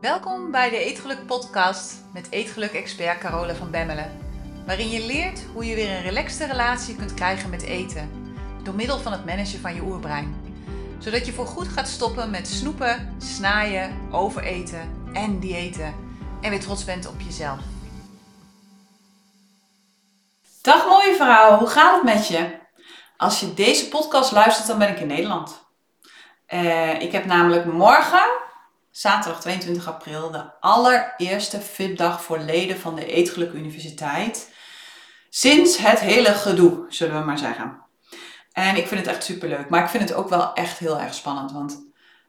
Welkom bij de Eetgeluk Podcast met Eetgeluk-expert Carola van Bemmelen. Waarin je leert hoe je weer een relaxte relatie kunt krijgen met eten. Door middel van het managen van je oerbrein. Zodat je voorgoed gaat stoppen met snoepen, snaaien, overeten en diëten. En weer trots bent op jezelf. Dag mooie vrouw, hoe gaat het met je? Als je deze podcast luistert, dan ben ik in Nederland. Uh, ik heb namelijk morgen zaterdag 22 april de allereerste VIP-dag voor leden van de Eetgeluk Universiteit. Sinds het hele gedoe, zullen we maar zeggen. En ik vind het echt superleuk. Maar ik vind het ook wel echt heel erg spannend. Want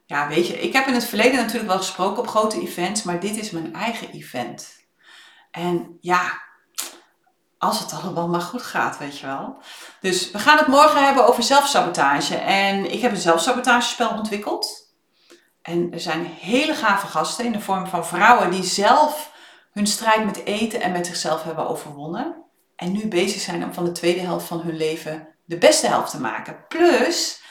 ja, weet je, ik heb in het verleden natuurlijk wel gesproken op grote events. Maar dit is mijn eigen event. En ja, als het allemaal maar goed gaat, weet je wel. Dus we gaan het morgen hebben over zelfsabotage. En ik heb een zelfsabotagespel ontwikkeld. En er zijn hele gave gasten in de vorm van vrouwen die zelf hun strijd met eten en met zichzelf hebben overwonnen. En nu bezig zijn om van de tweede helft van hun leven de beste helft te maken. Plus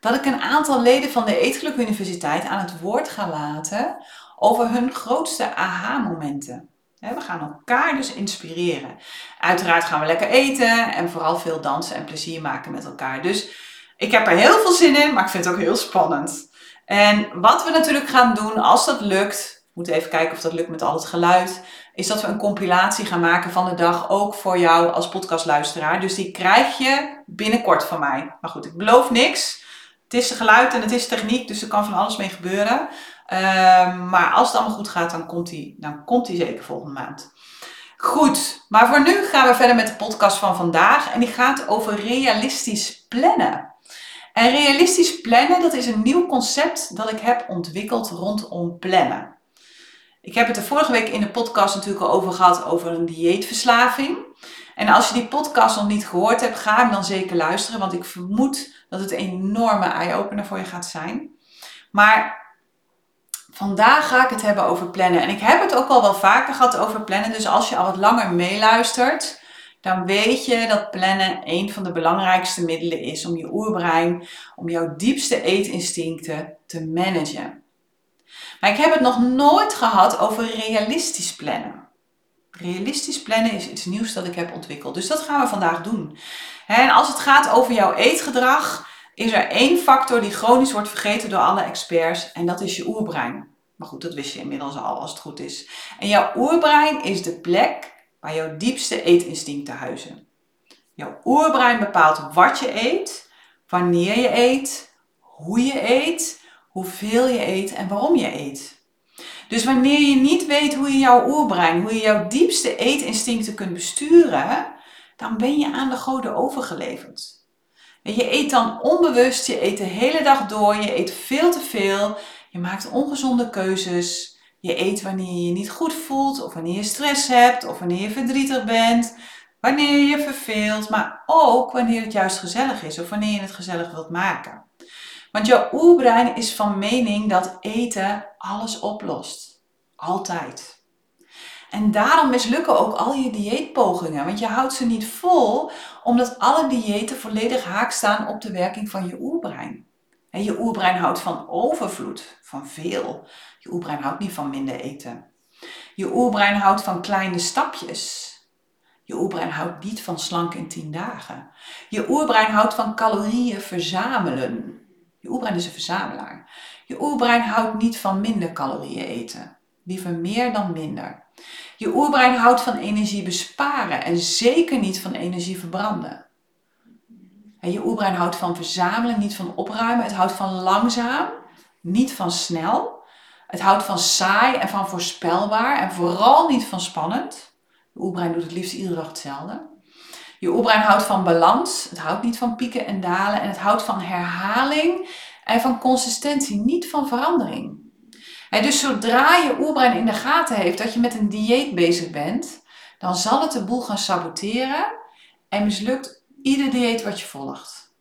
dat ik een aantal leden van de Eetgeluk Universiteit aan het woord ga laten over hun grootste aha-momenten. We gaan elkaar dus inspireren. Uiteraard gaan we lekker eten en vooral veel dansen en plezier maken met elkaar. Dus ik heb er heel veel zin in, maar ik vind het ook heel spannend. En wat we natuurlijk gaan doen als dat lukt, we moeten even kijken of dat lukt met al het geluid, is dat we een compilatie gaan maken van de dag ook voor jou als podcastluisteraar. Dus die krijg je binnenkort van mij. Maar goed, ik beloof niks. Het is geluid en het is techniek, dus er kan van alles mee gebeuren. Ehm, maar als het allemaal goed gaat, dan komt die, dan komt die zeker volgende maand. Goed, maar voor nu gaan we verder met de podcast van vandaag. En die gaat over realistisch plannen. En realistisch plannen, dat is een nieuw concept dat ik heb ontwikkeld rondom plannen. Ik heb het er vorige week in de podcast natuurlijk al over gehad over een dieetverslaving. En als je die podcast nog niet gehoord hebt, ga hem dan zeker luisteren, want ik vermoed dat het een enorme eye-opener voor je gaat zijn. Maar vandaag ga ik het hebben over plannen. En ik heb het ook al wel vaker gehad over plannen, dus als je al wat langer meeluistert, dan weet je dat plannen een van de belangrijkste middelen is om je oerbrein, om jouw diepste eetinstincten te managen. Maar ik heb het nog nooit gehad over realistisch plannen. Realistisch plannen is iets nieuws dat ik heb ontwikkeld. Dus dat gaan we vandaag doen. En als het gaat over jouw eetgedrag, is er één factor die chronisch wordt vergeten door alle experts en dat is je oerbrein. Maar goed, dat wist je inmiddels al als het goed is. En jouw oerbrein is de plek waar jouw diepste eetinstincten huizen. Jouw oerbrein bepaalt wat je eet, wanneer je eet, hoe je eet, hoeveel je eet en waarom je eet. Dus wanneer je niet weet hoe je jouw oerbrein, hoe je jouw diepste eetinstincten kunt besturen, dan ben je aan de goden overgeleverd. je eet dan onbewust, je eet de hele dag door, je eet veel te veel, je maakt ongezonde keuzes, je eet wanneer je je niet goed voelt, of wanneer je stress hebt, of wanneer je verdrietig bent, wanneer je je verveelt, maar ook wanneer het juist gezellig is, of wanneer je het gezellig wilt maken. Want jouw oerbrein is van mening dat eten alles oplost. Altijd. En daarom mislukken ook al je dieetpogingen, want je houdt ze niet vol, omdat alle diëten volledig haak staan op de werking van je oerbrein. Je oerbrein houdt van overvloed, van veel. Je oerbrein houdt niet van minder eten. Je oerbrein houdt van kleine stapjes. Je oerbrein houdt niet van slank in 10 dagen. Je oerbrein houdt van calorieën verzamelen. Je oerbrein is een verzamelaar. Je oerbrein houdt niet van minder calorieën eten. Liever meer dan minder. Je oerbrein houdt van energie besparen en zeker niet van energie verbranden. Je oerbrein houdt van verzamelen, niet van opruimen. Het houdt van langzaam, niet van snel. Het houdt van saai en van voorspelbaar en vooral niet van spannend. Je oerbrein doet het liefst iedere dag hetzelfde. Je oerbrein houdt van balans. Het houdt niet van pieken en dalen. En het houdt van herhaling en van consistentie, niet van verandering. En dus zodra je oerbrein in de gaten heeft dat je met een dieet bezig bent, dan zal het de boel gaan saboteren en mislukt ieder dieet wat je volgt.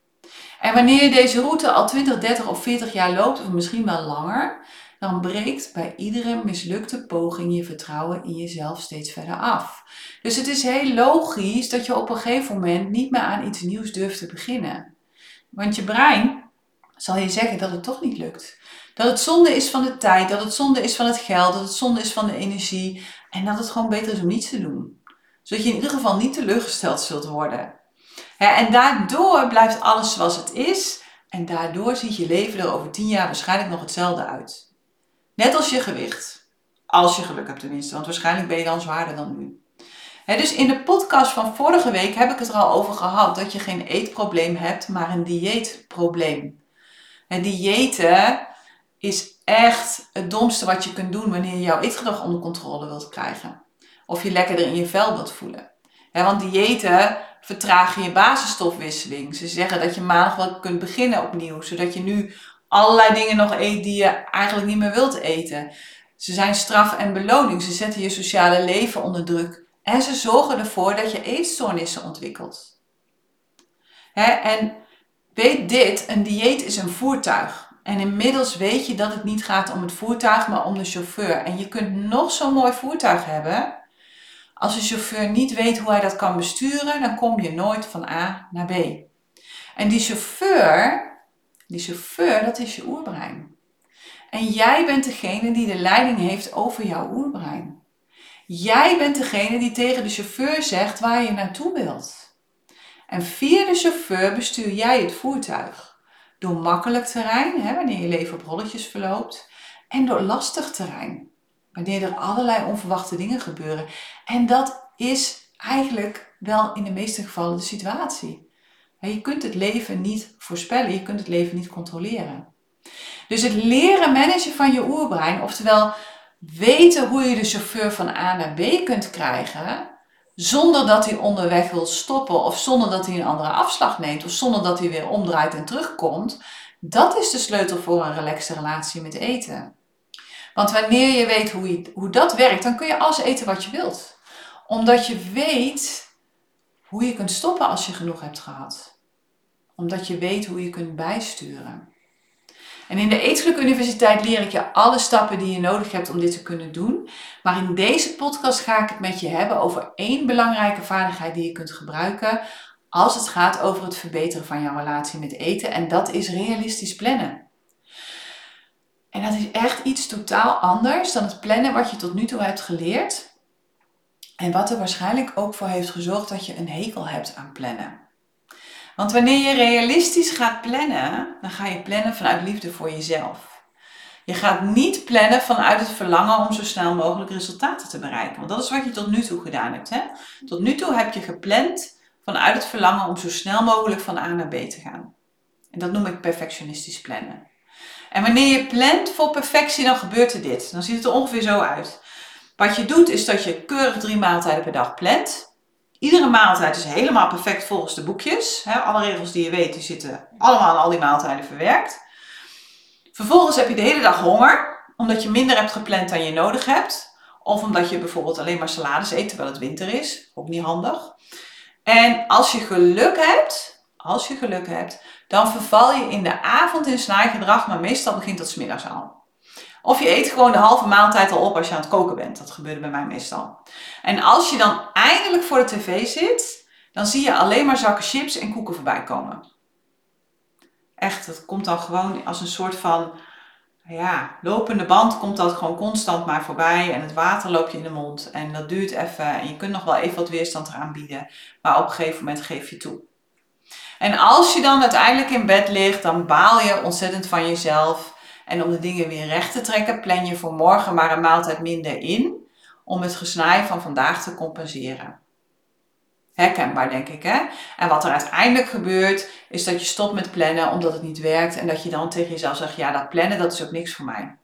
En wanneer je deze route al 20, 30 of 40 jaar loopt, of misschien wel langer, dan breekt bij iedere mislukte poging je vertrouwen in jezelf steeds verder af. Dus het is heel logisch dat je op een gegeven moment niet meer aan iets nieuws durft te beginnen. Want je brein zal je zeggen dat het toch niet lukt. Dat het zonde is van de tijd, dat het zonde is van het geld, dat het zonde is van de energie. En dat het gewoon beter is om niets te doen. Zodat je in ieder geval niet teleurgesteld zult worden. En daardoor blijft alles zoals het is. En daardoor ziet je leven er over tien jaar waarschijnlijk nog hetzelfde uit. Net als je gewicht. Als je geluk hebt tenminste, want waarschijnlijk ben je dan zwaarder dan nu. dus in de podcast van vorige week heb ik het er al over gehad dat je geen eetprobleem hebt, maar een dieetprobleem. En diëten is echt het domste wat je kunt doen wanneer je jouw eetgedrag onder controle wilt krijgen. Of je lekkerder in je vel wilt voelen. want diëten vertragen je basisstofwisseling. Ze zeggen dat je maandag wel kunt beginnen opnieuw, zodat je nu allerlei dingen nog eet die je eigenlijk niet meer wilt eten. Ze zijn straf en beloning. Ze zetten je sociale leven onder druk. En ze zorgen ervoor dat je eetstoornissen ontwikkelt. en weet dit, een dieet is een voertuig. En inmiddels weet je dat het niet gaat om het voertuig, maar om de chauffeur. En je kunt nog zo'n mooi voertuig hebben. Als de chauffeur niet weet hoe hij dat kan besturen, dan kom je nooit van A naar B. En die chauffeur, die chauffeur, dat is je oerbrein. En jij bent degene die de leiding heeft over jouw oerbrein. Jij bent degene die tegen de chauffeur zegt waar je naartoe wilt. En via de chauffeur bestuur jij het voertuig. Door makkelijk terrein, hè, wanneer je leven op rolletjes verloopt. En door lastig terrein, wanneer er allerlei onverwachte dingen gebeuren. En dat is eigenlijk wel in de meeste gevallen de situatie. Je kunt het leven niet voorspellen, je kunt het leven niet controleren. Dus het leren managen van je oerbrein, oftewel weten hoe je de chauffeur van A naar B kunt krijgen, zonder dat hij onderweg wil stoppen of zonder dat hij een andere afslag neemt of zonder dat hij weer omdraait en terugkomt, dat is de sleutel voor een relaxte relatie met eten. Want wanneer je weet hoe, hoe dat werkt, dan kun je alles eten wat je wilt. Omdat je weet hoe je kunt stoppen als je genoeg hebt gehad. Omdat je weet hoe je kunt bijsturen. En in de Eetgeluk Universiteit leer ik je alle stappen die je nodig hebt om dit te kunnen doen. Maar in deze podcast ga ik het met je hebben over één belangrijke vaardigheid die je kunt gebruiken als het gaat over het verbeteren van jouw relatie met eten. En dat is realistisch plannen. En dat is echt iets totaal anders dan het plannen wat je tot nu toe hebt geleerd. En wat er waarschijnlijk ook voor heeft gezorgd dat je een hekel hebt aan plannen. Want wanneer je realistisch gaat plannen, dan ga je plannen vanuit liefde voor jezelf. Je gaat niet plannen vanuit het verlangen om zo snel mogelijk resultaten te bereiken. Want dat is wat je tot nu toe gedaan hebt. Hè? Tot nu toe heb je gepland vanuit het verlangen om zo snel mogelijk van A naar B te gaan. En dat noem ik perfectionistisch plannen. En wanneer je plant voor perfectie, dan gebeurt er dit. Dan ziet het er ongeveer zo uit. Wat je doet is dat je keurig drie maaltijden per dag plant. Iedere maaltijd is helemaal perfect volgens de boekjes. alle regels die je weet, die zitten allemaal in al die maaltijden verwerkt. Vervolgens heb je de hele dag honger, omdat je minder hebt gepland dan je nodig hebt. Of omdat je bijvoorbeeld alleen maar salades eet terwijl het winter is. Ook niet handig. En als je geluk hebt, als je geluk hebt, dan verval je in de avond in snaaigedrag, maar meestal begint dat smiddags al. Of je eet gewoon de halve maaltijd al op als je aan het koken bent. Dat gebeurde bij mij meestal. En als je dan eindelijk voor de tv zit, dan zie je alleen maar zakken chips en koeken voorbij komen. Echt, dat komt dan gewoon als een soort van ja, lopende band komt dat gewoon constant maar voorbij en het water loop je in de mond en dat duurt even en je kunt nog wel even wat weerstand eraan bieden, maar op een gegeven moment geef je toe. En als je dan uiteindelijk in bed ligt, dan baal je ontzettend van jezelf en om de dingen weer recht te trekken, plan je voor morgen maar een maaltijd minder in om het gesnij van vandaag te compenseren. Herkenbaar, denk ik. Hè? En wat er uiteindelijk gebeurt, is dat je stopt met plannen omdat het niet werkt en dat je dan tegen jezelf zegt: Ja, dat plannen dat is ook niks voor mij.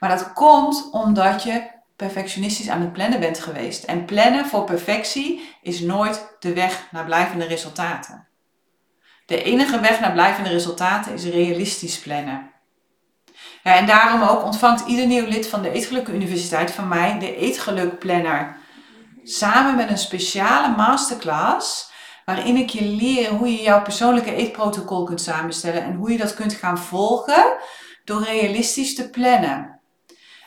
Maar dat komt omdat je perfectionistisch aan het plannen bent geweest. En plannen voor perfectie is nooit de weg naar blijvende resultaten. De enige weg naar blijvende resultaten is realistisch plannen. Ja, en daarom ook ontvangt ieder nieuw lid van de Eetgeluk Universiteit van mij de Eetgeluk Planner. Samen met een speciale masterclass waarin ik je leer hoe je jouw persoonlijke eetprotocol kunt samenstellen en hoe je dat kunt gaan volgen door realistisch te plannen.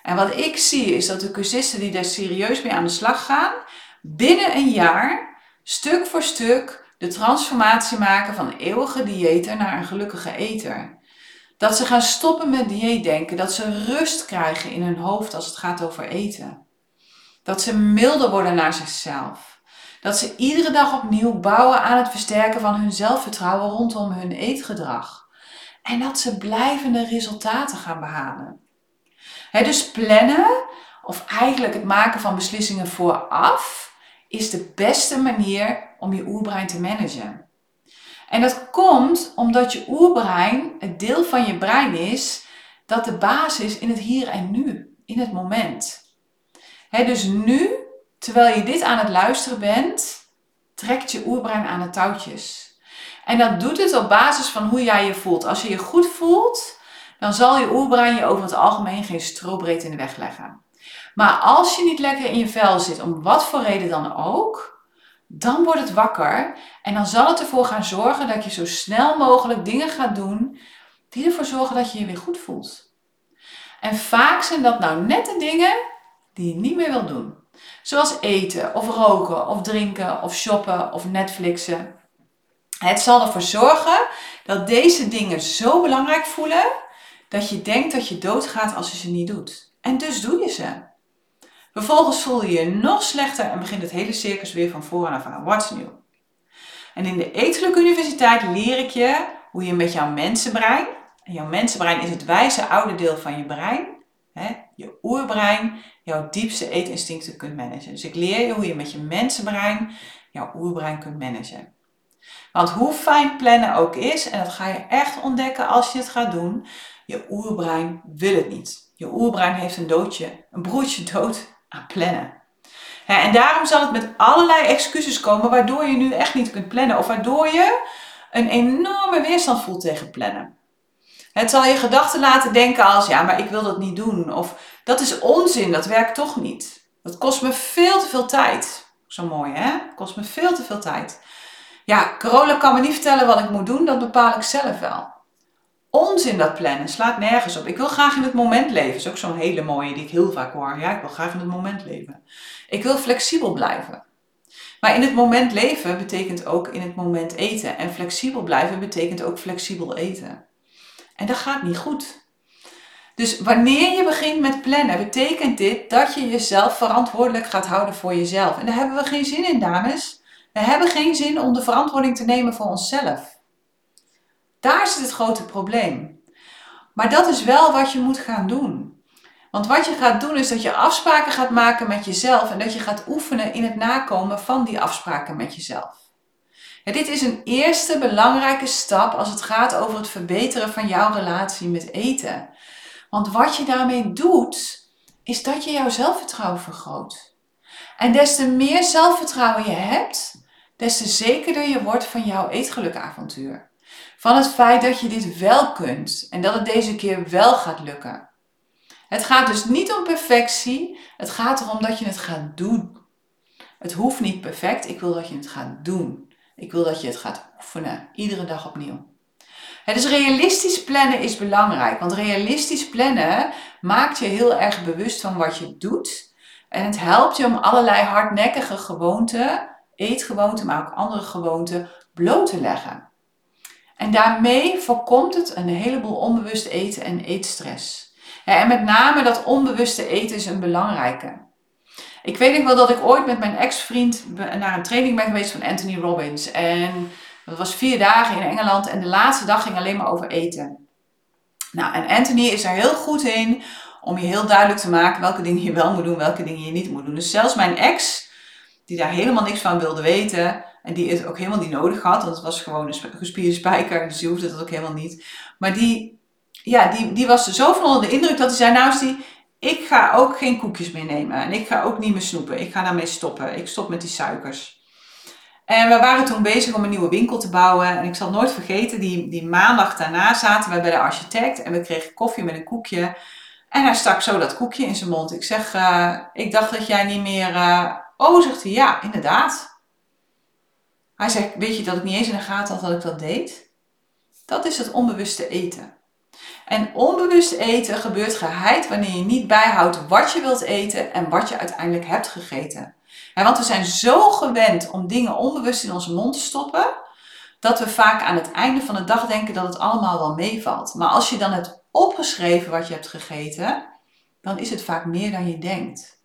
En wat ik zie is dat de cursisten die daar serieus mee aan de slag gaan, binnen een jaar, stuk voor stuk, de transformatie maken van eeuwige dieter naar een gelukkige eter. Dat ze gaan stoppen met dieetdenken. Dat ze rust krijgen in hun hoofd als het gaat over eten. Dat ze milder worden naar zichzelf. Dat ze iedere dag opnieuw bouwen aan het versterken van hun zelfvertrouwen rondom hun eetgedrag. En dat ze blijvende resultaten gaan behalen. dus plannen, of eigenlijk het maken van beslissingen vooraf, is de beste manier om je oerbrein te managen. En dat komt omdat je oerbrein het deel van je brein is dat de basis in het hier en nu, in het moment. dus nu, terwijl je dit aan het luisteren bent, trekt je oerbrein aan de touwtjes. En dat doet het op basis van hoe jij je voelt. Als je je goed voelt, dan zal je oerbrein je over het algemeen geen strobreed in de weg leggen. Maar als je niet lekker in je vel zit, om wat voor reden dan ook, dan wordt het wakker en dan zal het ervoor gaan zorgen dat je zo snel mogelijk dingen gaat doen die ervoor zorgen dat je je weer goed voelt. En vaak zijn dat nou net de dingen die je niet meer wil doen. Zoals eten, of roken, of drinken, of shoppen, of Netflixen. Het zal ervoor zorgen dat deze dingen zo belangrijk voelen dat je denkt dat je doodgaat als je ze niet doet. En dus doe je ze. Vervolgens voel je je nog slechter en begint het hele circus weer van voren aan. What's new? En in de Eetgeluk Universiteit leer ik je hoe je met jouw mensenbrein, en jouw mensenbrein is het wijze oude deel van je brein, hè, je oerbrein, jouw diepste eetinstincten kunt managen. Dus ik leer je hoe je met je mensenbrein jouw oerbrein kunt managen. Want hoe fijn plannen ook is, en dat ga je echt ontdekken als je het gaat doen, je oerbrein wil het niet. Je oerbrein heeft een doodje, een broertje dood aan plannen. en daarom zal het met allerlei excuses komen waardoor je nu echt niet kunt plannen of waardoor je een enorme weerstand voelt tegen plannen. Het zal je gedachten laten denken als ja, maar ik wil dat niet doen of dat is onzin, dat werkt toch niet. Dat kost me veel te veel tijd. Zo mooi hè? Kost me veel te veel tijd. Ja, Carola kan me niet vertellen wat ik moet doen, dat bepaal ik zelf wel. Onzin dat plannen, slaat nergens op. Ik wil graag in het moment leven. Is ook zo'n hele mooie die ik heel vaak hoor. Ja, ik wil graag in het moment leven. Ik wil flexibel blijven. Maar in het moment leven betekent ook in het moment eten. En flexibel blijven betekent ook flexibel eten. En dat gaat niet goed. Dus wanneer je begint met plannen, betekent dit dat je jezelf verantwoordelijk gaat houden voor jezelf. En daar hebben we geen zin in, dames. We hebben geen zin om de verantwoording te nemen voor onszelf. Daar zit het grote probleem. Maar dat is wel wat je moet gaan doen. Want wat je gaat doen is dat je afspraken gaat maken met jezelf en dat je gaat oefenen in het nakomen van die afspraken met jezelf. dit is een eerste belangrijke stap als het gaat over het verbeteren van jouw relatie met eten. Want wat je daarmee doet, is dat je jouw zelfvertrouwen vergroot. En des te meer zelfvertrouwen je hebt, des te zekerder je wordt van jouw eetgelukavontuur. Van het feit dat je dit wel kunt en dat het deze keer wel gaat lukken. Het gaat dus niet om perfectie, het gaat erom dat je het gaat doen. Het hoeft niet perfect, ik wil dat je het gaat doen. Ik wil dat je het gaat oefenen, iedere dag opnieuw. Het is realistisch plannen is belangrijk, want realistisch plannen maakt je heel erg bewust van wat je doet. En het helpt je om allerlei hardnekkige gewoonten, eetgewoonten, maar ook andere gewoonten, bloot te leggen. En daarmee voorkomt het een heleboel onbewust eten en eetstress. en met name dat onbewuste eten is een belangrijke. Ik weet nog wel dat ik ooit met mijn ex-vriend naar een training ben geweest van Anthony Robbins. En dat was vier dagen in Engeland en de laatste dag ging alleen maar over eten. Nou, en Anthony is er heel goed in om je heel duidelijk te maken welke dingen je wel moet doen, welke dingen je niet moet doen. Dus zelfs mijn ex, die daar helemaal niks van wilde weten, en die het ook helemaal niet nodig had, want het was gewoon een gespierde spijker, dus die hoefde dat ook helemaal niet. Maar die, ja, die, die was zo van onder de indruk dat hij zei, nou die, ik ga ook geen koekjes meer nemen. En ik ga ook niet meer snoepen. Ik ga daarmee stoppen. Ik stop met die suikers. En we waren toen bezig om een nieuwe winkel te bouwen. En ik zal nooit vergeten, die, die maandag daarna zaten we bij de architect. En we kregen koffie met een koekje. En hij stak zo dat koekje in zijn mond. Ik zeg, uh, ik dacht dat jij niet meer... Uh... Oh, zegt hij, ja, inderdaad. Hij zegt, weet je dat ik niet eens in de gaten had dat ik dat deed? Dat is het onbewuste eten. En onbewust eten gebeurt geheid wanneer je niet bijhoudt wat je wilt eten en wat je uiteindelijk hebt gegeten. want we zijn zo gewend om dingen onbewust in onze mond te stoppen, dat we vaak aan het einde van de dag denken dat het allemaal wel meevalt. Maar als je dan hebt opgeschreven wat je hebt gegeten, dan is het vaak meer dan je denkt.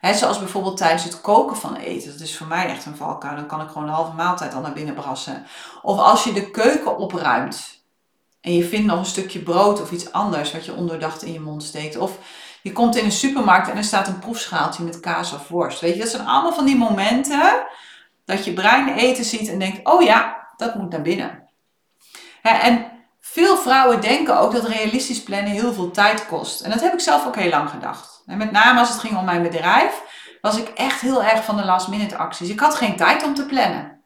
He, zoals bijvoorbeeld tijdens het koken van eten. Dat is voor mij echt een valkuil. Dan kan ik gewoon de halve maaltijd al naar binnen brassen. Of als je de keuken opruimt. En je vindt nog een stukje brood of iets anders wat je ondoordacht in je mond steekt. Of je komt in een supermarkt en er staat een proefschaaltje met kaas of worst. Weet je, dat zijn allemaal van die momenten dat je brein eten ziet en denkt, oh ja, dat moet naar binnen. en veel vrouwen denken ook dat realistisch plannen heel veel tijd kost. En dat heb ik zelf ook heel lang gedacht. En met name als het ging om mijn bedrijf, was ik echt heel erg van de last minute acties. Ik had geen tijd om te plannen.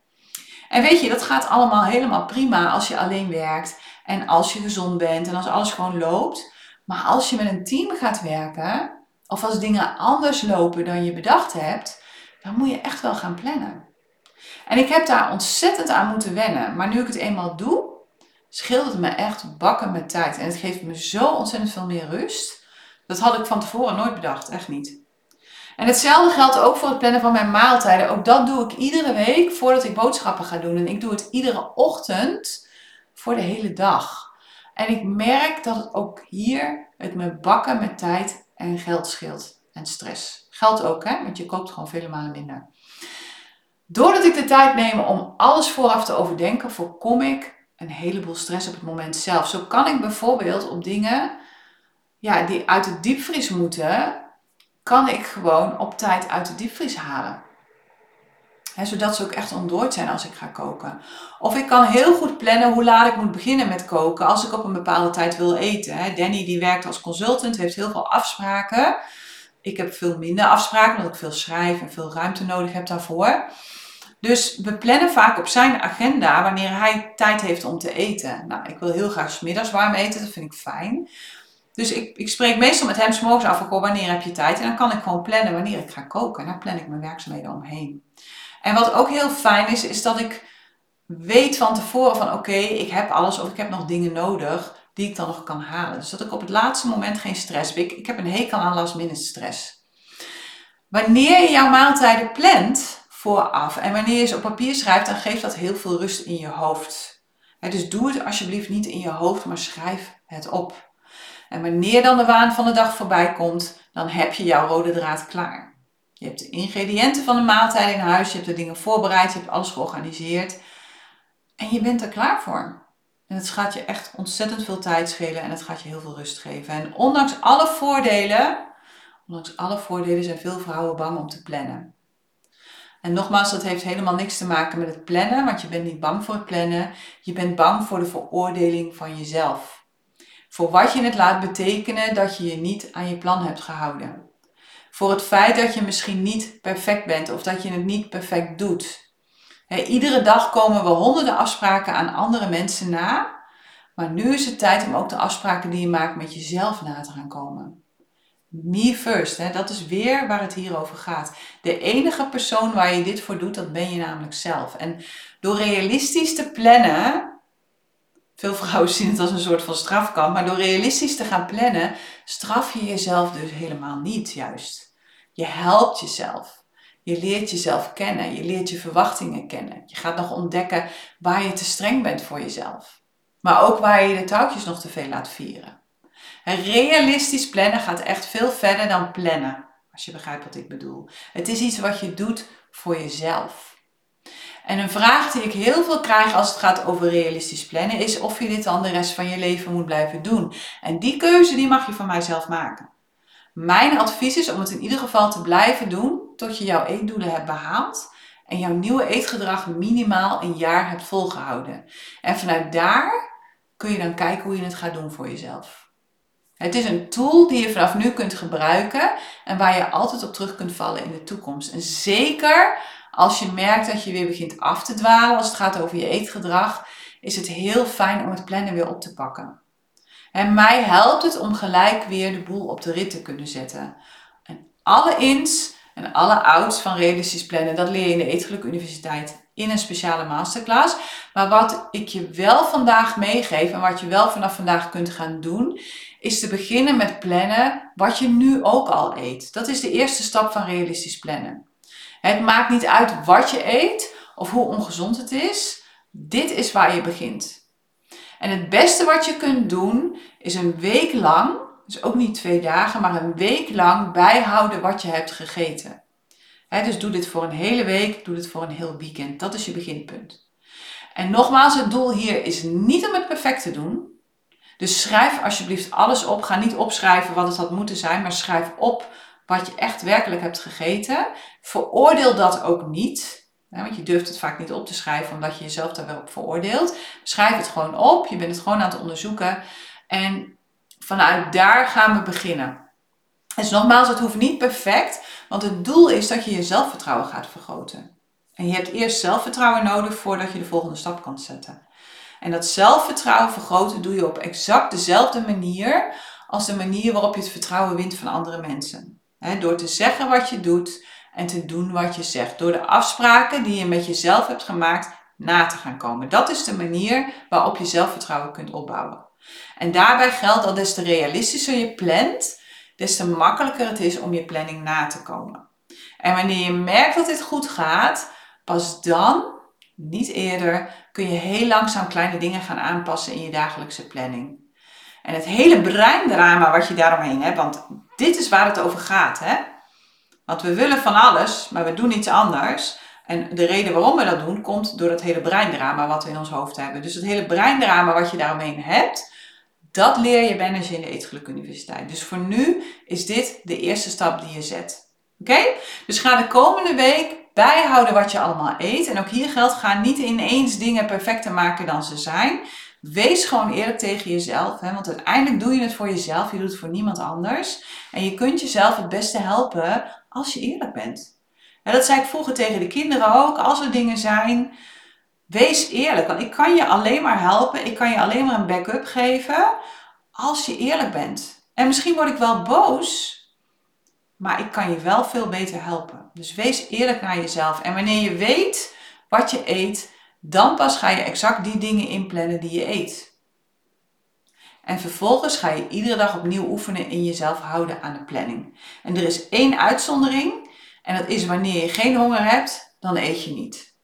En weet je, dat gaat allemaal helemaal prima als je alleen werkt en als je gezond bent en als alles gewoon loopt. Maar als je met een team gaat werken, of als dingen anders lopen dan je bedacht hebt, dan moet je echt wel gaan plannen. En ik heb daar ontzettend aan moeten wennen. Maar nu ik het eenmaal doe, scheelt het me echt bakken met tijd. En het geeft me zo ontzettend veel meer rust. Dat had ik van tevoren nooit bedacht, echt niet. En hetzelfde geldt ook voor het plannen van mijn maaltijden. Ook dat doe ik iedere week voordat ik boodschappen ga doen. En ik doe het iedere ochtend voor de hele dag. En ik merk dat het ook hier het me bakken met tijd en geld scheelt. En stress. Geld ook, hè? want je koopt gewoon vele malen minder. Doordat ik de tijd neem om alles vooraf te overdenken, voorkom ik een heleboel stress op het moment zelf. Zo kan ik bijvoorbeeld op dingen ja, die uit de diepvries moeten, kan ik gewoon op tijd uit de diepvries halen. zodat ze ook echt ontdooid zijn als ik ga koken. Of ik kan heel goed plannen hoe laat ik moet beginnen met koken als ik op een bepaalde tijd wil eten. Danny die werkt als consultant, heeft heel veel afspraken. Ik heb veel minder afspraken, omdat ik veel schrijf en veel ruimte nodig heb daarvoor. Dus we plannen vaak op zijn agenda wanneer hij tijd heeft om te eten. Nou, ik wil heel graag smiddags warm eten, dat vind ik fijn. Dus ik, ik spreek meestal met hem s'morgens af, ook wanneer heb je tijd? En dan kan ik gewoon plannen wanneer ik ga koken. En daar plan ik mijn werkzaamheden omheen. En wat ook heel fijn is, is dat ik weet van tevoren van oké, ik heb alles of ik heb nog dingen nodig die ik dan nog kan halen. Dus dat ik op het laatste moment geen stress heb. Ik, ik heb een hekel aan last minute stress. Wanneer je jouw maaltijden plant, vooraf. En wanneer je ze op papier schrijft, dan geeft dat heel veel rust in je hoofd. dus doe het alsjeblieft niet in je hoofd, maar schrijf het op. En wanneer dan de waan van de dag voorbij komt, dan heb je jouw rode draad klaar. Je hebt de ingrediënten van de maaltijd in huis, je hebt de dingen voorbereid, je hebt alles georganiseerd. En je bent er klaar voor. En het gaat je echt ontzettend veel tijd schelen en het gaat je heel veel rust geven. En ondanks alle voordelen, ondanks alle voordelen zijn veel vrouwen bang om te plannen. En nogmaals, dat heeft helemaal niks te maken met het plannen, want je bent niet bang voor het plannen. Je bent bang voor de veroordeling van jezelf. Voor wat je het laat betekenen dat je je niet aan je plan hebt gehouden. Voor het feit dat je misschien niet perfect bent of dat je het niet perfect doet. iedere dag komen we honderden afspraken aan andere mensen na. Maar nu is het tijd om ook de afspraken die je maakt met jezelf na te gaan komen. Me first, hè? dat is weer waar het hier over gaat. De enige persoon waar je dit voor doet, dat ben je namelijk zelf. En door realistisch te plannen, veel vrouwen zien het als een soort van strafkamp, maar door realistisch te gaan plannen, straf je jezelf dus helemaal niet juist. Je helpt jezelf. Je leert jezelf kennen. Je leert je verwachtingen kennen. Je gaat nog ontdekken waar je te streng bent voor jezelf. Maar ook waar je de touwtjes nog te veel laat vieren. Realistisch plannen gaat echt veel verder dan plannen. Als je begrijpt wat ik bedoel. Het is iets wat je doet voor jezelf. En een vraag die ik heel veel krijg als het gaat over realistisch plannen is of je dit dan de rest van je leven moet blijven doen. En die keuze die mag je van mijzelf maken. Mijn advies is om het in ieder geval te blijven doen tot je jouw eetdoelen hebt behaald en jouw nieuwe eetgedrag minimaal een jaar hebt volgehouden. En vanuit daar kun je dan kijken hoe je het gaat doen voor jezelf. Het is een tool die je vanaf nu kunt gebruiken en waar je altijd op terug kunt vallen in de toekomst. En zeker als je merkt dat je weer begint af te dwalen als het gaat over je eetgedrag, is het heel fijn om het plannen weer op te pakken. En mij helpt het om gelijk weer de boel op de rit te kunnen zetten. En alle ins en alle outs van realistisch plannen, dat leer je in de Eetgeluk Universiteit in een speciale masterclass. Maar wat ik je wel vandaag meegeef en wat je wel vanaf vandaag kunt gaan doen, is te beginnen met plannen wat je nu ook al eet. Dat is de eerste stap van realistisch plannen. Het maakt niet uit wat je eet of hoe ongezond het is. Dit is waar je begint. En het beste wat je kunt doen is een week lang, dus ook niet twee dagen, maar een week lang bijhouden wat je hebt gegeten. dus doe dit voor een hele week, doe dit voor een heel weekend. Dat is je beginpunt. En nogmaals, het doel hier is niet om het perfect te doen. Dus schrijf alsjeblieft alles op. Ga niet opschrijven wat het had moeten zijn, maar schrijf op wat je echt werkelijk hebt gegeten. Veroordeel dat ook niet. Want je durft het vaak niet op te schrijven omdat je jezelf daar wel op veroordeelt. Schrijf het gewoon op. Je bent het gewoon aan het onderzoeken. En vanuit daar gaan we beginnen. Dus nogmaals, het hoeft niet perfect. Want het doel is dat je je zelfvertrouwen gaat vergroten. En je hebt eerst zelfvertrouwen nodig voordat je de volgende stap kan zetten. En dat zelfvertrouwen vergroten doe je op exact dezelfde manier als de manier waarop je het vertrouwen wint van andere mensen. Door te zeggen wat je doet en te doen wat je zegt. Door de afspraken die je met jezelf hebt gemaakt na te gaan komen. Dat is de manier waarop je zelfvertrouwen kunt opbouwen. En daarbij geldt dat des te realistischer je plant, des te makkelijker het is om je planning na te komen. En wanneer je merkt dat dit goed gaat, pas dan, niet eerder, kun je heel langzaam kleine dingen gaan aanpassen in je dagelijkse planning. En het hele breindrama wat je daaromheen hebt, want dit is waar het over gaat. Hè? Want we willen van alles, maar we doen iets anders. En de reden waarom we dat doen, komt door het hele breindrama wat we in ons hoofd hebben. Dus het hele breindrama wat je daaromheen hebt, dat leer je bij in de Eetgeluk Universiteit. Dus voor nu is dit de eerste stap die je zet. Oké? Dus ga de komende week bijhouden wat je allemaal eet. En ook hier geldt, ga niet ineens dingen perfecter maken dan ze zijn. Wees gewoon eerlijk tegen jezelf, hè? want uiteindelijk doe je het voor jezelf, je doet het voor niemand anders. En je kunt jezelf het beste helpen als je eerlijk bent. En dat zei ik vroeger tegen de kinderen ook, als er dingen zijn, wees eerlijk. Want ik kan je alleen maar helpen, ik kan je alleen maar een backup geven als je eerlijk bent. En misschien word ik wel boos, maar ik kan je wel veel beter helpen. Dus wees eerlijk naar jezelf. En wanneer je weet wat je eet, dan pas ga je exact die dingen inplannen die je eet. En vervolgens ga je iedere dag opnieuw oefenen in jezelf houden aan de planning. En er is één uitzondering. En dat is wanneer je geen honger hebt, dan eet je niet.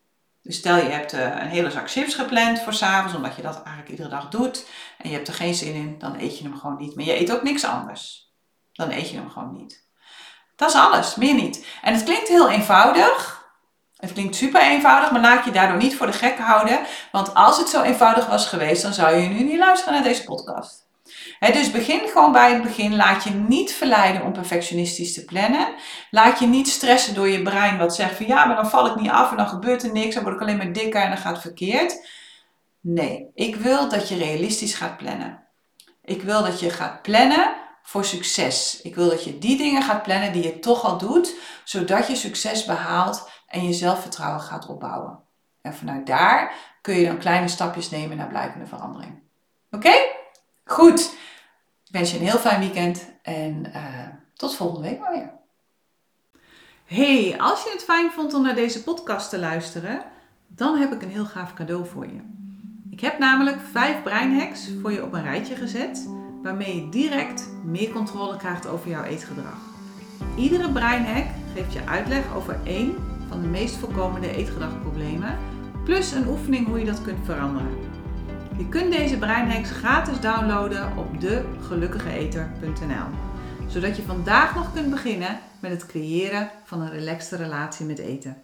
Dus stel je hebt eh, een hele zak chips gepland voor s'avonds, omdat je dat eigenlijk iedere dag doet. En je hebt er geen zin in, dan eet je hem gewoon niet. Maar je eet ook niks anders. Dan eet je hem gewoon niet. Dat is alles, meer niet. En het klinkt heel eenvoudig. Het klinkt super eenvoudig, maar laat je daardoor niet voor de gek houden. Want als het zo eenvoudig was geweest, dan zou je nu niet luisteren naar deze podcast. dus begin gewoon bij het begin. Laat je niet verleiden om perfectionistisch te plannen. Laat je niet stressen door je brein wat zegt van ja, maar dan val ik niet af en dan gebeurt er niks. Dan word ik alleen maar dikker en dan gaat het verkeerd. Nee, ik wil dat je realistisch gaat plannen. Ik wil dat je gaat plannen voor succes. Ik wil dat je die dingen gaat plannen die je toch al doet, zodat je succes behaalt en je zelfvertrouwen gaat opbouwen. En vanuit daar kun je dan kleine stapjes nemen naar blijvende verandering. Oké? Goed. Ik wens je een heel fijn weekend en uh, tot volgende week maar weer. Hey, als je het fijn vond om naar deze podcast te luisteren, dan heb ik een heel gaaf cadeau voor je. Ik heb namelijk vijf breinhacks voor je op een rijtje gezet, waarmee je direct meer controle krijgt over jouw eetgedrag. Iedere breinhack geeft je uitleg over één van de meest voorkomende eetgedragproblemen, plus een oefening hoe je dat kunt veranderen. Je kunt deze breinhacks gratis downloaden op degelukkigeeter.nl, zodat je vandaag nog kunt beginnen met het creëren van een relaxte relatie met eten.